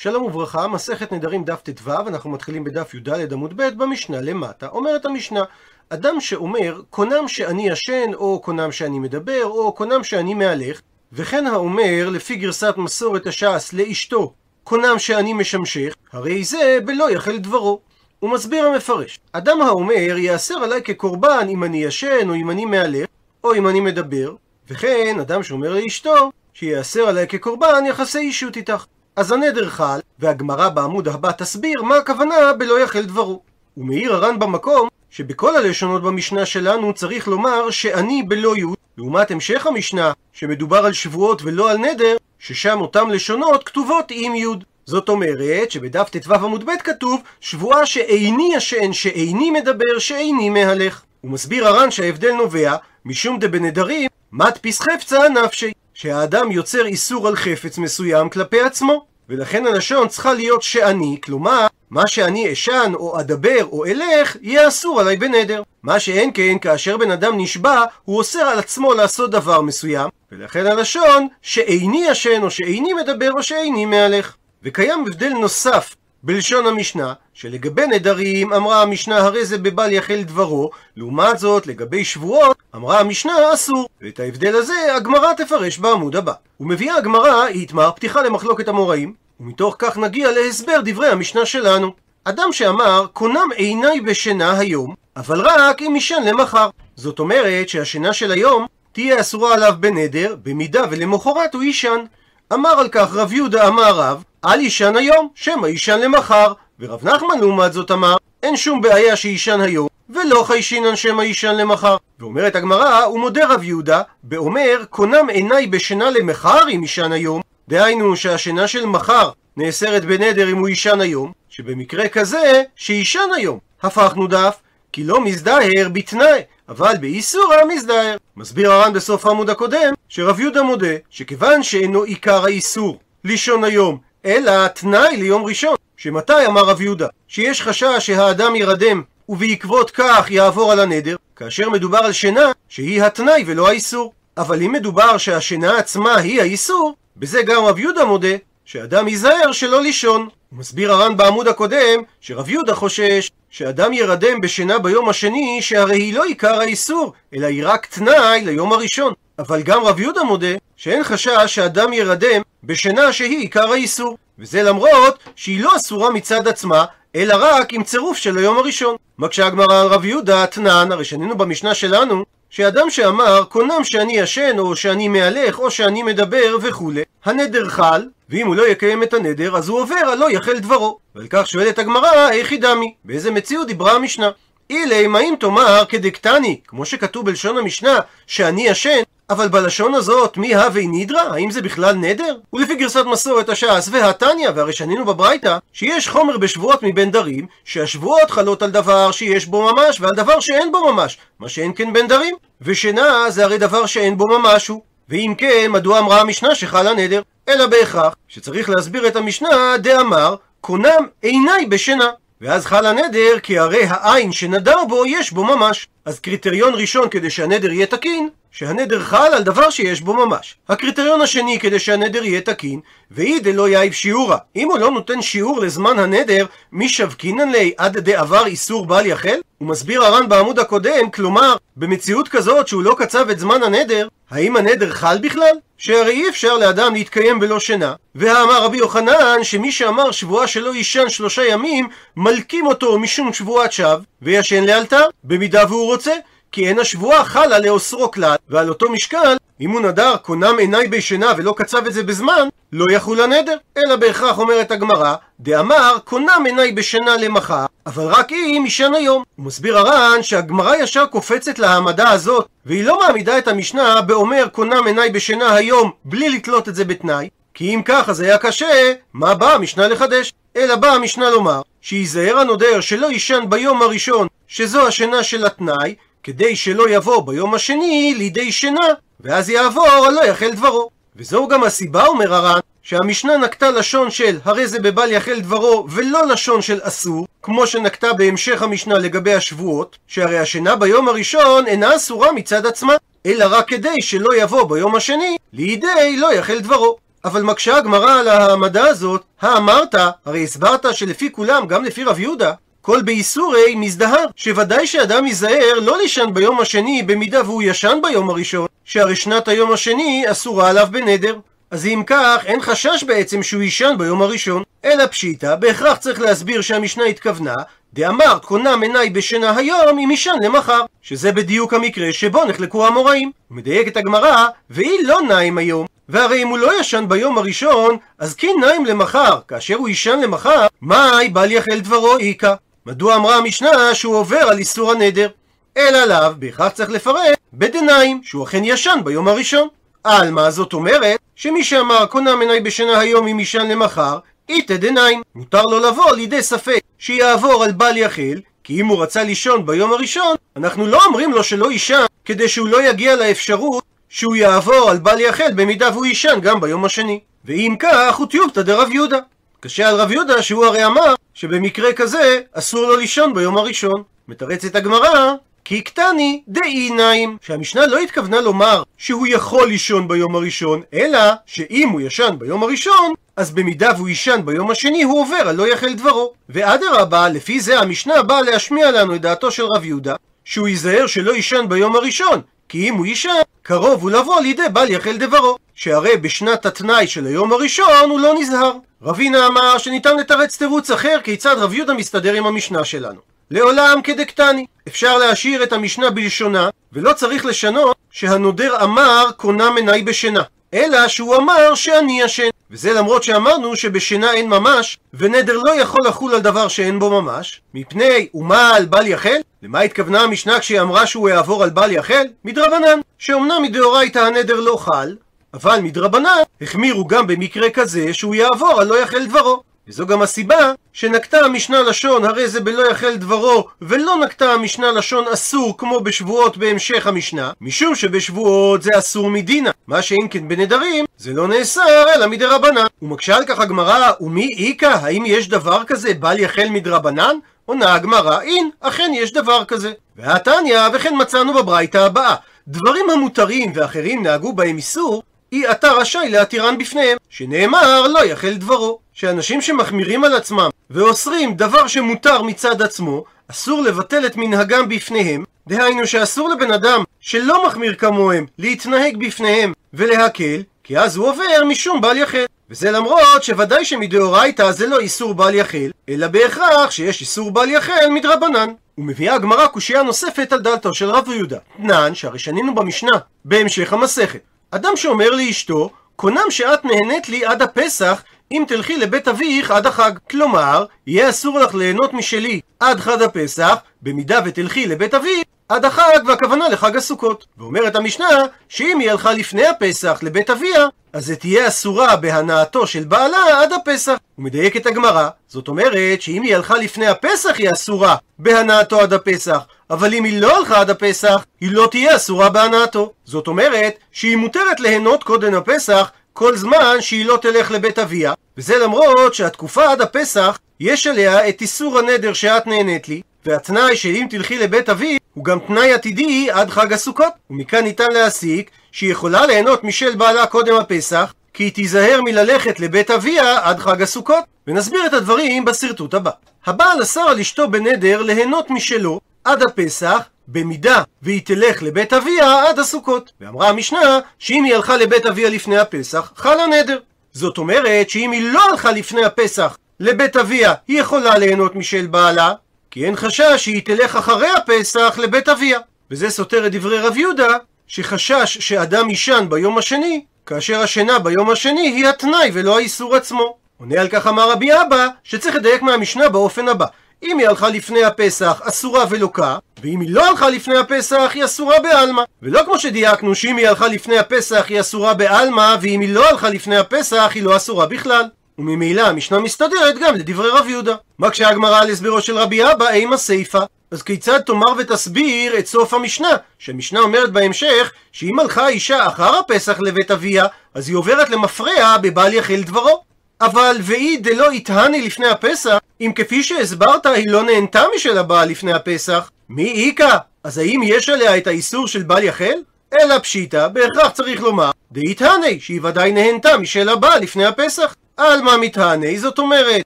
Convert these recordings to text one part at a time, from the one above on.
שלום וברכה, מסכת נדרים דף ט"ו, אנחנו מתחילים בדף י"ד עמוד ב' במשנה למטה. אומרת המשנה, אדם שאומר, קונם שאני ישן, או קונם שאני מדבר, או קונם שאני מהלך, וכן האומר, לפי גרסת מסורת הש"ס, לאשתו, קונם שאני משמשך, הרי זה בלא יחל דברו. הוא מסביר המפרש, אדם האומר, יאסר עליי כקורבן אם אני ישן, או אם אני מהלך, או אם אני מדבר, וכן אדם שאומר לאשתו, שיאסר עליי כקורבן יחסי אישות איתך. אז הנדר חל, והגמרא בעמוד הבא תסביר מה הכוונה בלא יחל דברו. ומעיר הר"ן במקום, שבכל הלשונות במשנה שלנו צריך לומר שאני בלא י', לעומת המשך המשנה, שמדובר על שבועות ולא על נדר, ששם אותם לשונות כתובות עם י'. זאת אומרת שבדף ט"ו עמוד ב' כתוב שבועה שאיני ישן, שאיני מדבר, שאיני מהלך. הוא מסביר הר"ן שההבדל נובע משום דבנדרים מדפיס חפצה נפשי, שהאדם יוצר איסור על חפץ מסוים כלפי עצמו. ולכן הלשון צריכה להיות שאני, כלומר, מה שאני אשן או אדבר או אלך, יהיה אסור עליי בנדר. מה שאין כן, כאשר בן אדם נשבע, הוא אוסר על עצמו לעשות דבר מסוים, ולכן הלשון שאיני ישן או שאיני מדבר או שאיני מהלך. וקיים הבדל נוסף בלשון המשנה, שלגבי נדרים אמרה המשנה הרי זה בבל יחל דברו, לעומת זאת לגבי שבועות אמרה המשנה אסור, ואת ההבדל הזה הגמרא תפרש בעמוד הבא. ומביאה הגמרא איתמר פתיחה למחלוקת המוראים, ומתוך כך נגיע להסבר דברי המשנה שלנו. אדם שאמר קונם עיניי בשינה היום, אבל רק אם ישן למחר. זאת אומרת שהשינה של היום תהיה אסורה עליו בנדר, במידה ולמחרת הוא יישן. אמר על כך רב יהודה אמר רב, אל יישן היום, שמא יישן למחר. ורב נחמן לעומת זאת אמר, אין שום בעיה שיישן היום, ולא חיישינן שמא יישן למחר. ואומרת הגמרא, הוא מודה רב יהודה, באומר, קונם עיניי בשינה למחר אם יישן היום. דהיינו שהשינה של מחר נאסרת בנדר אם הוא יישן היום, שבמקרה כזה, שיישן היום. הפכנו דף, כי לא מזדהר בתנאי, אבל באיסורא מזדהר. מסביר הר"ן בסוף העמוד הקודם, שרב יהודה מודה, שכיוון שאינו עיקר האיסור לישון היום, אלא תנאי ליום ראשון. שמתי אמר רב יהודה? שיש חשש שהאדם ירדם ובעקבות כך יעבור על הנדר, כאשר מדובר על שינה שהיא התנאי ולא האיסור. אבל אם מדובר שהשינה עצמה היא האיסור, בזה גם רב יהודה מודה שאדם ייזהר שלא לישון. מסביר הר"ן בעמוד הקודם שרב יהודה חושש שאדם ירדם בשינה ביום השני שהרי היא לא עיקר האיסור, אלא היא רק תנאי ליום הראשון. אבל גם רב יהודה מודה שאין חשש שאדם ירדם בשינה שהיא עיקר האיסור, וזה למרות שהיא לא אסורה מצד עצמה, אלא רק עם צירוף של היום הראשון. מקשה הגמרא על רב יהודה, תנן, הרי שנינו במשנה שלנו, שאדם שאמר, קונם שאני ישן, או שאני מהלך, או שאני מדבר, וכולי, הנדר חל, ואם הוא לא יקיים את הנדר, אז הוא עובר על לא יחל דברו. ועל כך שואלת הגמרא, איך היא דמי? באיזה מציאות דיברה המשנה? אילי, מה אם תאמר כדקטני, כמו שכתוב בלשון המשנה, שאני ישן, אבל בלשון הזאת, מי הווי נידרא? האם זה בכלל נדר? ולפי גרסת מסורת הש"ס והתניא, והרי שנינו בברייתא, שיש חומר בשבועות מבין דרים, שהשבועות חלות על דבר שיש בו ממש, ועל דבר שאין בו ממש, מה שאין כן בין דרים. ושינה זה הרי דבר שאין בו ממש הוא. ואם כן, מדוע אמרה המשנה שחל הנדר? אלא בהכרח שצריך להסביר את המשנה דאמר, קונם עיניי בשינה. ואז חל הנדר, כי הרי העין שנדר בו, יש בו ממש. אז קריטריון ראשון כדי שהנדר יהיה תקין, שהנדר חל על דבר שיש בו ממש. הקריטריון השני כדי שהנדר יהיה תקין, ואי דלא יאיב שיעורה. אם הוא לא נותן שיעור לזמן הנדר, מי שבקינן לי עד דעבר איסור בל יחל? הוא מסביר הר"ן בעמוד הקודם, כלומר, במציאות כזאת שהוא לא קצב את זמן הנדר, האם הנדר חל בכלל? שהרי אי אפשר לאדם להתקיים בלא שינה. והאמר רבי יוחנן שמי שאמר שבועה שלא יישן שלושה ימים, מלקים אותו משום שבועת שווא, וישן לאלתר, במידה והוא רוצה. כי אין השבועה חלה לאוסרו כלל, ועל אותו משקל, אם הוא נדר קונם עיניי בשינה ולא קצב את זה בזמן, לא יחול הנדר. אלא בהכרח אומרת הגמרא, דאמר קונם עיניי בשינה למחר, אבל רק אם ישן היום. הוא מסביר הר"ן שהגמרא ישר קופצת להעמדה הזאת, והיא לא מעמידה את המשנה באומר קונם עיניי בשינה היום, בלי לתלות את זה בתנאי, כי אם כך אז היה קשה, מה באה המשנה לחדש? אלא באה המשנה לומר, שייזהר הנודר שלא יישן ביום הראשון, שזו השינה של התנאי, כדי שלא יבוא ביום השני לידי שינה, ואז יעבור על לא יחל דברו. וזו גם הסיבה, אומר הר"ן, שהמשנה נקטה לשון של הרי זה בבל יחל דברו, ולא לשון של אסור, כמו שנקטה בהמשך המשנה לגבי השבועות, שהרי השינה ביום הראשון אינה אסורה מצד עצמה, אלא רק כדי שלא יבוא ביום השני לידי לא יחל דברו. אבל מקשה הגמרא על העמדה הזאת, האמרת, הרי הסברת שלפי כולם, גם לפי רב יהודה, כל באיסורי מזדהר, שוודאי שאדם ייזהר לא לישן ביום השני במידה והוא ישן ביום הראשון, שהרי שנת היום השני אסורה עליו בנדר. אז אם כך, אין חשש בעצם שהוא יישן ביום הראשון. אלא פשיטא, בהכרח צריך להסביר שהמשנה התכוונה, דאמרת קונם עיניי בשינה היום אם יישן למחר, שזה בדיוק המקרה שבו נחלקו המוראים. ומדייקת הגמרא, והיא לא נעים היום. והרי אם הוא לא ישן ביום הראשון, אז כי נעים למחר, כאשר הוא יישן למחר, מאי בל יחל דברו איכא. מדוע אמרה המשנה שהוא עובר על איסור הנדר? אלא לאו, בהכרח צריך לפרט, בדניים, שהוא אכן ישן ביום הראשון. עלמא זאת אומרת, שמי שאמר קונם עיניי בשינה היום אם יישן למחר, איתא דניים. מותר לו לבוא לידי ספק שיעבור על בל יחל, כי אם הוא רצה לישון ביום הראשון, אנחנו לא אומרים לו שלא יישן, כדי שהוא לא יגיע לאפשרות שהוא יעבור על בל יחל במידה והוא יישן גם ביום השני. ואם כך, הוא טיובתא דרב יהודה. קשה על רב יהודה שהוא הרי אמר שבמקרה כזה אסור לו לישון ביום הראשון. מתרצת הגמרא כי קטני דאי נעים, שהמשנה לא התכוונה לומר שהוא יכול לישון ביום הראשון, אלא שאם הוא ישן ביום הראשון, אז במידה והוא יישן ביום השני הוא עובר על לא יחל דברו. ואדרבה, לפי זה המשנה באה להשמיע לנו את דעתו של רב יהודה, שהוא ייזהר שלא יישן ביום הראשון, כי אם הוא יישן, קרוב הוא לבוא לידי בל יחל דברו, שהרי בשנת התנאי של היום הראשון הוא לא נזהר. רבינה אמר שניתן לתרץ תירוץ אחר כיצד רב יהודה מסתדר עם המשנה שלנו. לעולם כדקטני. אפשר להשאיר את המשנה בלשונה, ולא צריך לשנות שהנודר אמר קונם עיניי בשינה. אלא שהוא אמר שאני ישן. וזה למרות שאמרנו שבשינה אין ממש, ונדר לא יכול לחול על דבר שאין בו ממש, מפני ומה על בל יחל? למה התכוונה המשנה כשהיא אמרה שהוא יעבור על בל יחל? מדרבנן, שאומנם מדאורייתא הנדר לא חל, אבל מדרבנן החמירו גם במקרה כזה שהוא יעבור על לא יחל דברו. וזו גם הסיבה שנקטה המשנה לשון הרי זה בלא יחל דברו ולא נקטה המשנה לשון אסור כמו בשבועות בהמשך המשנה משום שבשבועות זה אסור מדינה מה שאם כן בנדרים זה לא נאסר אלא מדרבנן ומקשה על כך הגמרא ומי איכא האם יש דבר כזה בל יחל מדרבנן? עונה הגמרא אין אכן יש דבר כזה והתניא וכן מצאנו בברייתא הבאה דברים המותרים ואחרים נהגו בהם איסור אי אתה רשאי להתירן בפניהם, שנאמר לא יחל דברו. שאנשים שמחמירים על עצמם ואוסרים דבר שמותר מצד עצמו, אסור לבטל את מנהגם בפניהם, דהיינו שאסור לבן אדם שלא מחמיר כמוהם להתנהג בפניהם ולהקל, כי אז הוא עובר משום בל יחל. וזה למרות שוודאי שמדאורייתא זה לא איסור בל יחל, אלא בהכרח שיש איסור בל יחל מדרבנן. ומביאה הגמרא קושייה נוספת על דלתו של רב יהודה. תנן שהרי שנינו במשנה, בהמשך המסכת. אדם שאומר לאשתו, קונם שאת נהנית לי עד הפסח, אם תלכי לבית אביך עד החג. כלומר, יהיה אסור לך ליהנות משלי עד חג הפסח, במידה ותלכי לבית אביך עד החג, והכוונה לחג הסוכות. ואומרת המשנה, שאם היא הלכה לפני הפסח לבית אביה, אז זה תהיה אסורה בהנאתו של בעלה עד הפסח. ומדייקת הגמרא, זאת אומרת שאם היא הלכה לפני הפסח היא אסורה בהנאתו עד הפסח, אבל אם היא לא הלכה עד הפסח, היא לא תהיה אסורה בהנאתו. זאת אומרת שהיא מותרת ליהנות קודם הפסח כל זמן שהיא לא תלך לבית אביה, וזה למרות שהתקופה עד הפסח, יש עליה את איסור הנדר שאת נהנית לי, והתנאי שאם תלכי לבית אבי הוא גם תנאי עתידי עד חג הסוכות. ומכאן ניתן להסיק שהיא יכולה ליהנות משל בעלה קודם הפסח, כי היא תיזהר מללכת לבית אביה עד חג הסוכות. ונסביר את הדברים בשרטוט הבא. הבעל אסר על אשתו בנדר ליהנות משלו עד הפסח, במידה והיא תלך לבית אביה עד הסוכות. ואמרה המשנה שאם היא הלכה לבית אביה לפני הפסח, חל הנדר. זאת אומרת שאם היא לא הלכה לפני הפסח לבית אביה, היא יכולה ליהנות משל בעלה, כי אין חשש שהיא תלך אחרי הפסח לבית אביה. וזה סותר את דברי רב יהודה, שחשש שאדם יישן ביום השני, כאשר השינה ביום השני היא התנאי ולא האיסור עצמו. עונה על כך אמר רבי אבא, שצריך לדייק מהמשנה באופן הבא. אם היא הלכה לפני הפסח, אסורה ולוקה, ואם היא לא הלכה לפני הפסח, היא אסורה בעלמא. ולא כמו שדייקנו שאם היא הלכה לפני הפסח, היא אסורה בעלמא, ואם היא לא הלכה לפני הפסח, היא לא אסורה בכלל. וממילא המשנה מסתדרת גם לדברי רב יהודה. מה כשהגמרא על הסברו של רבי אבא אימה סיפה? אז כיצד תאמר ותסביר את סוף המשנה? שהמשנה אומרת בהמשך שאם הלכה אישה אחר הפסח לבית אביה, אז היא עוברת למפרע בבל יחל דברו. אבל ואי דלא יתהני לפני הפסח, אם כפי שהסברת היא לא נהנתה משל הבעל לפני הפסח, מי איכא? אז האם יש עליה את האיסור של בל יחל? אלא פשיטא, בהכרח צריך לומר, דאיתהני, שהיא ודאי נהנתה משל הבעל לפני הפסח. על מה מתהני? זאת אומרת,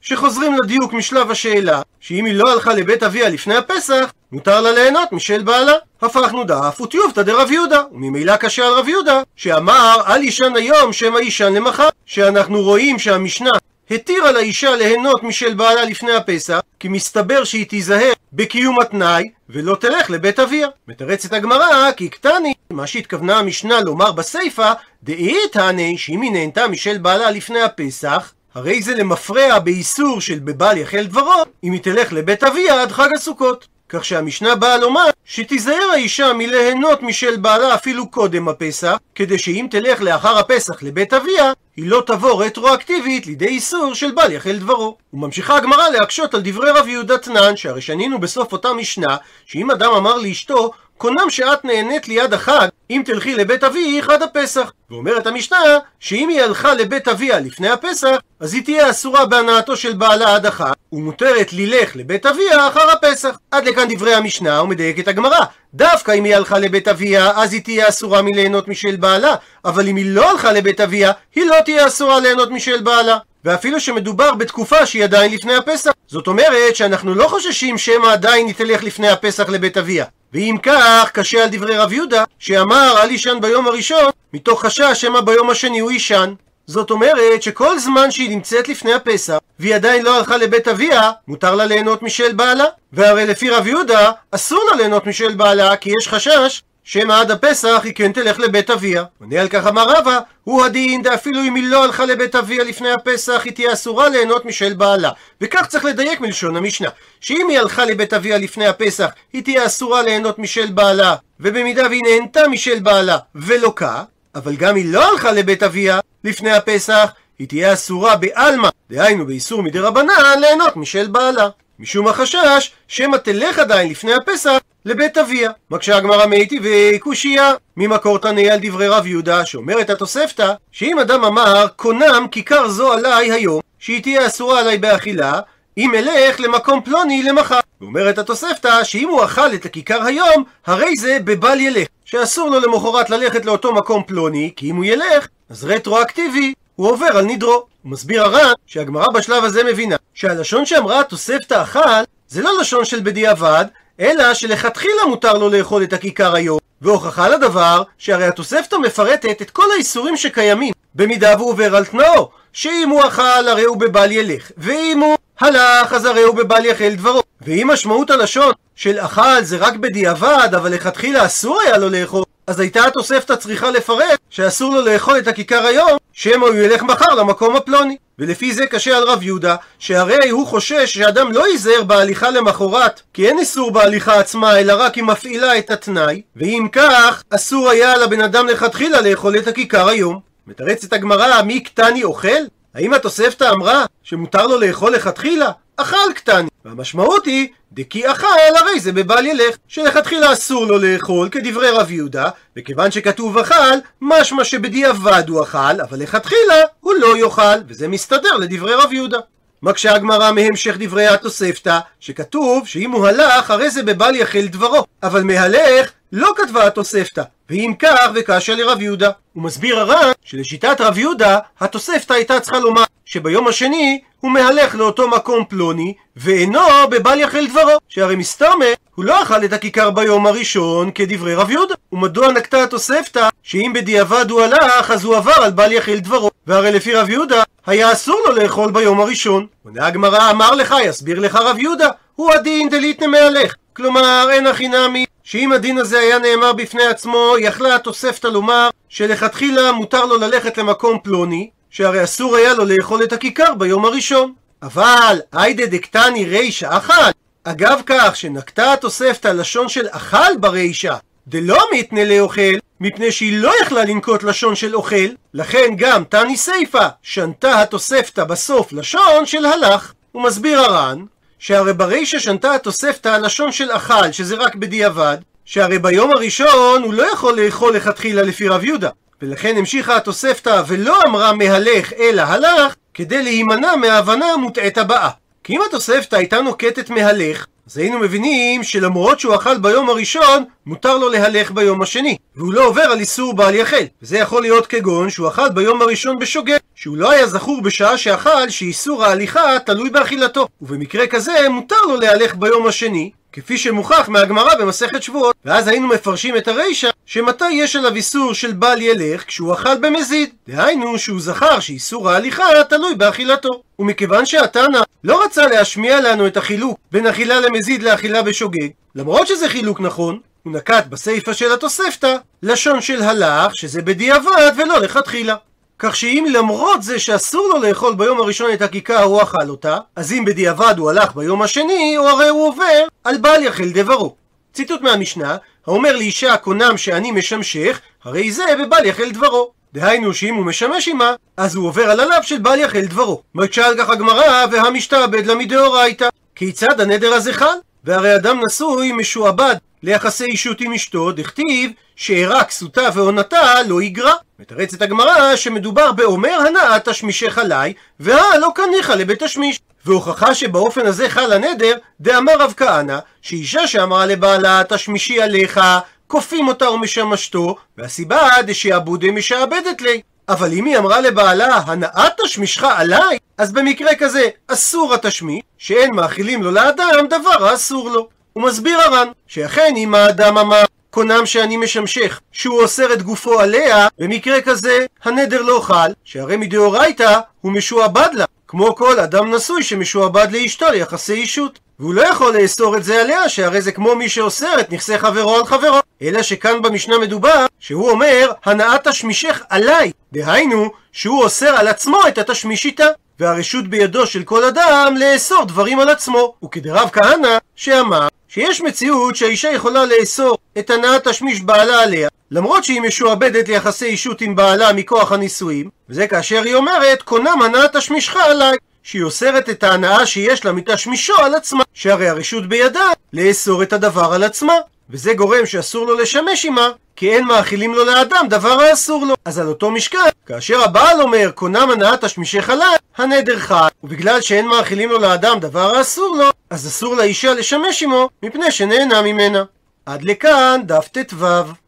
שחוזרים לדיוק משלב השאלה, שאם היא לא הלכה לבית אביה לפני הפסח, מותר לה ליהנות משל בעלה. הפכנו דף וטיובתא דרב יהודה, וממילא קשה על רב יהודה, שאמר אל ישן היום שמא ישן למחר, שאנחנו רואים שהמשנה התירה לאישה ליהנות משל בעלה לפני הפסח, כי מסתבר שהיא תיזהר בקיום התנאי, ולא תלך לבית אביה. מתרצת הגמרא, כי קטני, מה שהתכוונה המשנה לומר בסיפא, דאי תעני שאם היא נהנתה משל בעלה לפני הפסח, הרי זה למפרע באיסור של בבל יחל דברו, אם היא תלך לבית אביה עד חג הסוכות. כך שהמשנה באה לומר שתיזהר האישה מליהנות משל בעלה אפילו קודם הפסח, כדי שאם תלך לאחר הפסח לבית אביה, היא לא תבוא רטרואקטיבית לידי איסור של בל יחל דברו. וממשיכה הגמרא להקשות על דברי רב יהודה תנן, שהרי שנינו בסוף אותה משנה, שאם אדם אמר לאשתו, קונם שאת נהנית ליד החג, אם תלכי לבית אבי חד הפסח. ואומרת המשנה, שאם היא הלכה לבית אביה לפני הפסח, אז היא תהיה אסורה בהנאתו של בעלה עד החג, ומותרת לילך לבית אביה אחר הפסח. עד לכאן דברי המשנה, ומדייקת הגמרא. דווקא אם היא הלכה לבית אביה, אז היא תהיה אסורה מליהנות משל בעלה, אבל אם היא לא הלכה לבית אביה, היא לא תהיה אסורה ליהנות משל בעלה. ואפילו שמדובר בתקופה שהיא עדיין לפני הפסח. זאת אומרת שאנחנו לא חוששים שמא עדיין היא תלך לפני הפסח לבית אביה. ואם כך, קשה על דברי רב יהודה, שאמר אל ישן ביום הראשון, מתוך חשש שמא ביום השני הוא יישן. זאת אומרת שכל זמן שהיא נמצאת לפני הפסח, והיא עדיין לא הלכה לבית אביה, מותר לה ליהנות משל בעלה. והרי לפי רב יהודה, אסור לה ליהנות משל בעלה, כי יש חשש שמא עד הפסח היא כן תלך לבית אביה. עונה על כך אמר רבא, הוא הדין דאפילו אם היא לא הלכה לבית אביה לפני הפסח, היא תהיה אסורה ליהנות משל בעלה. וכך צריך לדייק מלשון המשנה, שאם היא הלכה לבית אביה לפני הפסח, היא תהיה אסורה ליהנות משל בעלה, ובמידה והיא נהנתה משל בעלה ולא כה, אבל גם היא לא הלכה לבית אביה לפני הפסח, היא תהיה אסורה בעלמא, דהיינו באיסור מדי רבנן, ליהנות משל בעלה. משום החשש שמא תלך עדיין לפני הפסח לבית אביה. מקשה הגמרא מאיתי וקושייה ממקור תנאי על דברי רב יהודה שאומרת התוספתא שאם אדם אמר קונם כיכר זו עליי היום שהיא תהיה אסורה עליי באכילה אם אלך למקום פלוני למחר. ואומרת התוספתא שאם הוא אכל את הכיכר היום הרי זה בבל ילך שאסור לו למחרת ללכת לאותו מקום פלוני כי אם הוא ילך אז רטרואקטיבי הוא עובר על נדרו. מסביר הר"ן שהגמרא בשלב הזה מבינה שהלשון שאמרה תוספתא אכל זה לא לשון של בדיעבד, אלא שלכתחילה מותר לו לאכול את הכיכר היום. והוכחה לדבר, שהרי התוספתא מפרטת את כל האיסורים שקיימים, במידה והוא עובר על תנאו, שאם הוא אכל הרי הוא בבל ילך, ואם הוא הלך אז הרי הוא בבל יחל דברו. ואם משמעות הלשון של אכל זה רק בדיעבד, אבל לכתחילה אסור היה לו לאכול, אז הייתה התוספתא צריכה לפרט שאסור לו לאכול את הכיכר היום, שמא הוא ילך מחר למקום הפלוני. ולפי זה קשה על רב יהודה, שהרי הוא חושש שאדם לא ייזהר בהליכה למחרת, כי אין איסור בהליכה עצמה, אלא רק היא מפעילה את התנאי, ואם כך, אסור היה לבן אדם לכתחילה לאכול את הכיכר היום. מתרצת הגמרא, מי קטני אוכל? האם התוספתא אמרה שמותר לו לאכול לכתחילה? אכל קטני. והמשמעות היא, דכי אכל הרי זה בבל ילך, שלכתחילה אסור לו לאכול כדברי רב יהודה, וכיוון שכתוב אכל, משמע שבדיעבד הוא אכל, אבל לכתחילה הוא לא יאכל, וזה מסתדר לדברי רב יהודה. מקשה הגמרא מהמשך דברי התוספתא, שכתוב שאם הוא הלך, הרי זה בבל יחל דברו, אבל מהלך לא כתבה התוספתא, ואם כך וקשה לרב יהודה. הוא מסביר הר"ן שלשיטת רב יהודה, התוספתא הייתה צריכה לומר שביום השני הוא מהלך לאותו מקום פלוני, ואינו בבל יחל דברו, שהרי מסתמה, הוא לא אכל את הכיכר ביום הראשון כדברי רב יהודה. ומדוע נקטה התוספתא שאם בדיעבד הוא הלך, אז הוא עבר על בל יחל דברו, והרי לפי רב יהודה, היה אסור לו לאכול ביום הראשון. עונה הגמרא אמר לך, יסביר לך רב יהודה, הוא הדין דליתנה מהלך. כלומר, אין הכי נמי שאם הדין הזה היה נאמר בפני עצמו, יכלה התוספתא לומר שלכתחילה מותר לו ללכת למקום פלוני, שהרי אסור היה לו לאכול את הכיכר ביום הראשון. אבל היידה דקטני רישא אכל, אגב כך שנקטה התוספתא לשון של אכל ברישא, דלא מתנה לאוכל, מפני שהיא לא יכלה לנקוט לשון של אוכל, לכן גם תני סיפא, שנתה התוספתא בסוף לשון של הלך. הוא מסביר הר"ן, שהרי ברישא שנתה התוספתא הלשון של אכל, שזה רק בדיעבד, שהרי ביום הראשון הוא לא יכול לאכול לכתחילה לפי רב יהודה, ולכן המשיכה התוספתא ולא אמרה מהלך אלא הלך, כדי להימנע מההבנה המוטעית הבאה. כי אם התוספתא הייתה נוקטת מהלך, אז היינו מבינים שלמרות שהוא אכל ביום הראשון, מותר לו להלך ביום השני, והוא לא עובר על איסור בל יחל. וזה יכול להיות כגון שהוא אכל ביום הראשון בשוגג, שהוא לא היה זכור בשעה שאכל שאיסור ההליכה תלוי באכילתו, ובמקרה כזה מותר לו להלך ביום השני, כפי שמוכח מהגמרא במסכת שבועות. ואז היינו מפרשים את הרישא, שמתי יש עליו איסור של בל ילך כשהוא אכל במזיד. דהיינו שהוא זכר שאיסור ההליכה תלוי באכילתו. ומכיוון שהתנא לא רצה להשמיע לנו את החילוק בין אכילה למזיד לאכילה בשוגג, למרות שזה חילוק נכון, הוא נקט בסיפא של התוספתא לשון של הלך, שזה בדיעבד ולא לכתחילה. כך שאם למרות זה שאסור לו לאכול ביום הראשון את הכיכר הוא אכל אותה, אז אם בדיעבד הוא הלך ביום השני, או הרי הוא עובר על בל יחל דברו. ציטוט מהמשנה, האומר לאישה קונם שאני משמשך, הרי זה בבל יחל דברו. דהיינו שאם הוא משמש עמה, אז הוא עובר על הלאו של בל יחל דברו. מקשה על כך הגמרא, והמשתעבד לה מדאורייתא. כיצד הנדר הזה חל? והרי אדם נשוי משועבד ליחסי אישות עם אשתו, דכתיב שאירע כסותה ועונתה לא יגרע. מתרצת הגמרא שמדובר באומר הנאה תשמישך עליי, והא לא קניך לבית תשמיש. והוכחה שבאופן הזה חל הנדר, דאמר רב כהנא, שאישה שאמרה לבעלה תשמישי עליך, כופים אותה ומשמשתו, והסיבה דשעבודי משעבדת לי. אבל אם היא אמרה לבעלה, הנאה תשמישך עליי, אז במקרה כזה אסור התשמיש, שאין מאכילים לו לאדם דבר האסור לו. הוא מסביר הר"ן, שאכן אם האדם אמר קונם שאני משמשך, שהוא אוסר את גופו עליה, במקרה כזה הנדר לא חל, שהרי מדאורייתא הוא משועבד לה, כמו כל אדם נשוי שמשועבד לאשתו ליחסי אישות. והוא לא יכול לאסור את זה עליה, שהרי זה כמו מי שאוסר את נכסי חברו על חברו. אלא שכאן במשנה מדובר, שהוא אומר, הנאה תשמישך עליי. דהיינו, שהוא אוסר על עצמו את התשמיש איתה. והרשות בידו של כל אדם לאסור דברים על עצמו. וכדרב כהנא, שאמר שיש מציאות שהאישה יכולה לאסור את הנאת תשמיש בעלה עליה, למרות שהיא משועבדת ליחסי אישות עם בעלה מכוח הנישואים, וזה כאשר היא אומרת, קונם הנאת תשמישך עליי. שהיא אוסרת את ההנאה שיש לה מתשמישו על עצמה, שהרי הרשות בידה לאסור את הדבר על עצמה, וזה גורם שאסור לו לשמש עמה, כי אין מאכילים לו לאדם דבר האסור לו. אז על אותו משקל, כאשר הבעל אומר קונם הנאה תשמישך עליי, הנדר חל, ובגלל שאין מאכילים לו לאדם דבר האסור לו, אז אסור לאישה לשמש עמו, מפני שנהנה ממנה. עד לכאן דף ט"ו